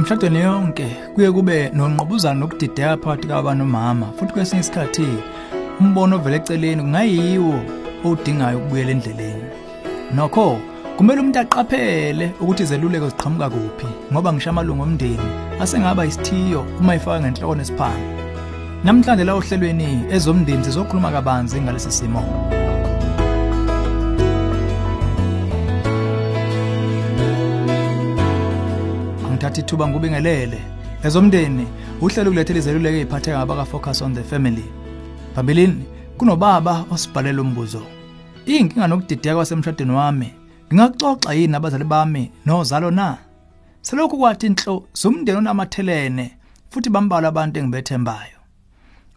Emshadweni yonke kuye kube nonqobuzana nokudideka phakathi kwababa nomama futhi kwesinye isikhathi umbono ovela eceleni kungayiwo odingayo ukubuyela endleleni. Nokho kumele umuntu aqaphele ukuthi izeluleko ziqhamuka kuphi ngoba ngisho amalungu omndeni asengaba isithiyo uma ifaka ngenhloko nesiphango. Namhlanje la ohlelweni ezomndeni sizokhuluma kabanzi ngalesi simo. Ngithatha ithuba ngubingelele ezomndeni uhlelo kulethele izeluleko eziphatheka ngabaka focus on the family. Phambilini kunobaba osibhalela umbuzo. Inkinga nokudideka kwasemshadweni wami. Ngingaxoxa yini abazali bami? Nozalo na? Selokhu kwathi inhlo zomndeni onamathelene futhi bambala abantu engibethembayo.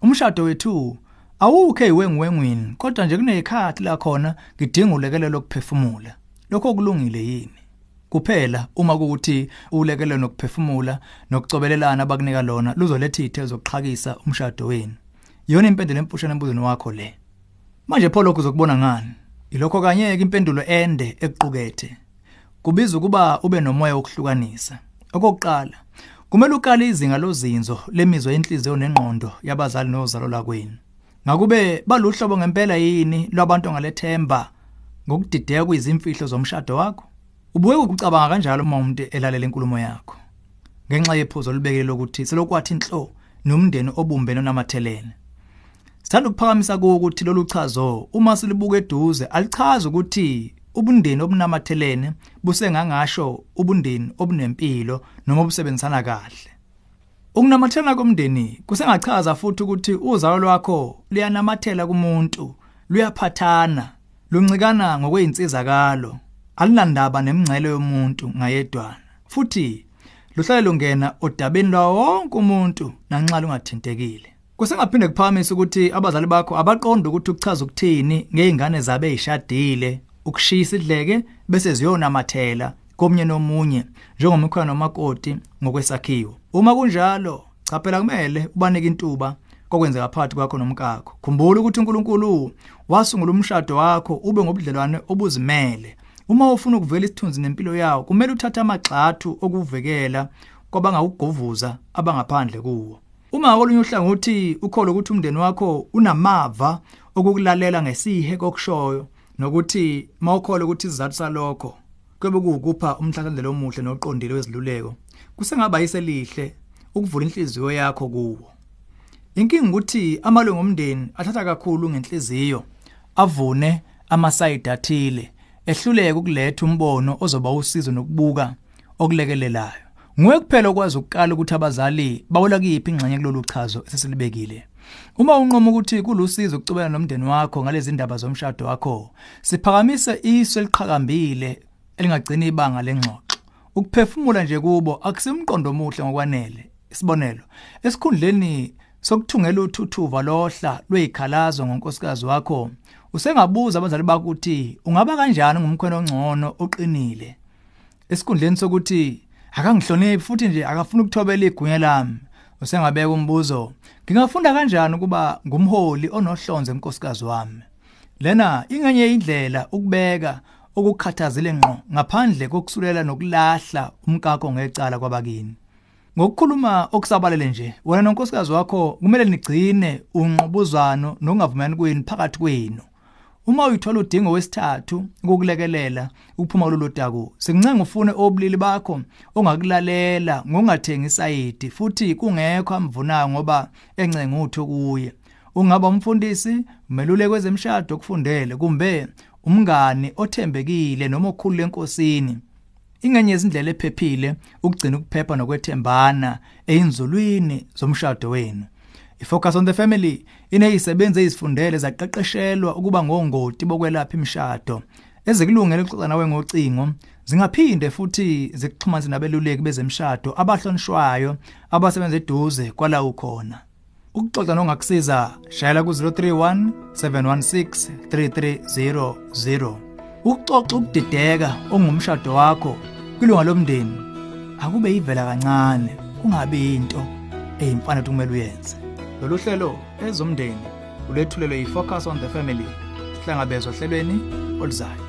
Umshado wethu awukho eyiwengiwengwini kodwa nje kunezikhathi la khona ngidinga ulekelelo lokuphefumula. Lokho kulungile yini? Kuphela uma kuukuthi ulekelelo nokuphefumula nokucobelelana abakunika lona luzoletha izithe zokuxhakisa umshado wenu. Iyona impendulo empushana embuzweni wakho le. Manje pho lokho uzokubona ngani? Ilokho kanye ke impendulo ende ekuqukethe kubiza ukuba ube nomoya wokuhlukanisa. Okokuqala kumele uqale izinga lozinzo lemizwa yenhliziyo nengqondo yabazali nozalo lakwenu. Ngakube baluhlobo ngempela yini lwabantu ongalethemba ngokudideka kuyizimfihlo zomshado wakho? Ubuye ukucabanga kanjalo uma umuntu elalela inkulumo yakho ngenxa yephuzo olubekile lokuthi selokwathi inhlo nomndeni obumbene onamathelene. Sithanda ukuphakamisa ukuthi lolu chazo uma silibuka eduze alichaza ukuthi ubundeni obunamathelene busengangasho ubundeni obunempilo noma obusebenzisana kahle. Ukunamathelana komndeni kusengachaza futhi ukuthi uzalo lwakho liyanamathela kumuntu luyaphathana luncikana ngokwezinsizakalo alinandaba nemingcele yomuntu ngayedwana futhi luhlale lungena odabeni lwawo wonke umuntu nanxa lungathintekile. Kusengaphinde kuphakamisa ukuthi abazali bakho abaqonda ukuthi ukuchaza ukuthini ngeingane zabe ezishadile ukushisa idleke bese ziyonamathela komnye nomunye njengomkhwana nomakoti ngokwesakhiwo. Uma kunjalo cha phela kumele ubanike intuba kokwenzeka phakathi kwakho nomkakho. Khumbula ukuthi uNkulunkulu wasungula umshado wakho ube ngobudlelwane obuzimele. Uma ufuna ukuvela isithunzi nempilo yawo kumele uthathe amagxathu okuvikela kwabangawugovuza abangaphandle kuwo. Uma kolunye uhlangothi ukholo ukuthi umndeni wakho unamava okukulalela ngesihe kokushoyo nokuthi mawukhole ukuthi isizathu salokho kube kuwukupha umhlakandlela omuhle noqondile weziluleko kusengaba yiselihle ukuvula inhliziyo yakho kuwo. Inkingi ukuthi amalungu omndeni athatha kakhulu ngenhliziyo avune amasayidi athile ehluleke ukuletha umbono ozoba usizo nokubuka okulekelelayo. Nguwe kuphela okwazi ukukala ukuthi abazali bawela kuyiphi ingxenye kulolu chazo esesilibekile. Uma unqoma ukuthi kulusizo ukucubela nomndeni wakho ngalezi ndaba zomshado wakho siphakamise iso eliqhakambile elingagcina ibanga lengxoxo. Ukuphefumula nje kubo akusimqondo omuhle ngokwanele isibonelo esikhundleni sokuthungela uthuthuva lohla lwezikhalazo ngonkosikazi wakho usengabuza abazali bakho ukuthi ungaba kanjani ngumkhwena ongcono oqinile. Esikhundleni sokuthi akangihloniphi futhi nje akafuna ukuthobela igunya lami. Usengabeka umbuzo ngingafunda kanjani ukuba ngumholi onohlonze enkosikazi wami? Lena ingenye indlela ukubeka okukhathazile ngqo ngaphandle kokusulela nokulahla umkakho ngecala kwabakini. Ngokukhuluma okusabalele nje wena nonkosikazi wakho kumele nigcine unqobuzano nokungavumelani kwenu phakathi kwenu. Uma uyithola udingo wesithathu ukukulekelela ukuphuma kulolu daku sikuncenga ufune obulili bakho ongakulalela ngokungathengi isayidi futhi kungekho amvunayo ngoba encenga utho kuye. Ungaba umfundisi umeluleki wezemshado okufundele kumbe umngane othembekile noma okhulu enkosini. Ingenye izindlela ephephile ukugcina ukuphepha nokwethembana einzulwini zomshado wenu. Ifocus on the family inezisebenzi ezifundele zaqeqeshelwa ukuba ngongoti bokwelapha imishado ezikulungele ukuxoxa nawe ngocingo zingaphinde futhi zikuxhumanise nabeluleki bezemshado abahlonishwayo abasebenza eduze kwala ukhona ukuxoxa nongakusiza shayela ku 031 716 3300 ukuxoxa ukudideka ongumshado wakho kwilunga lomndeni akube ivela kancane kungabe into eyimfana ukuthi kumele uyenze. Lolu hlelo ezomndeni ulethulelwe yi-focus on the family sihlangabezwa ohlelweni oluzayo.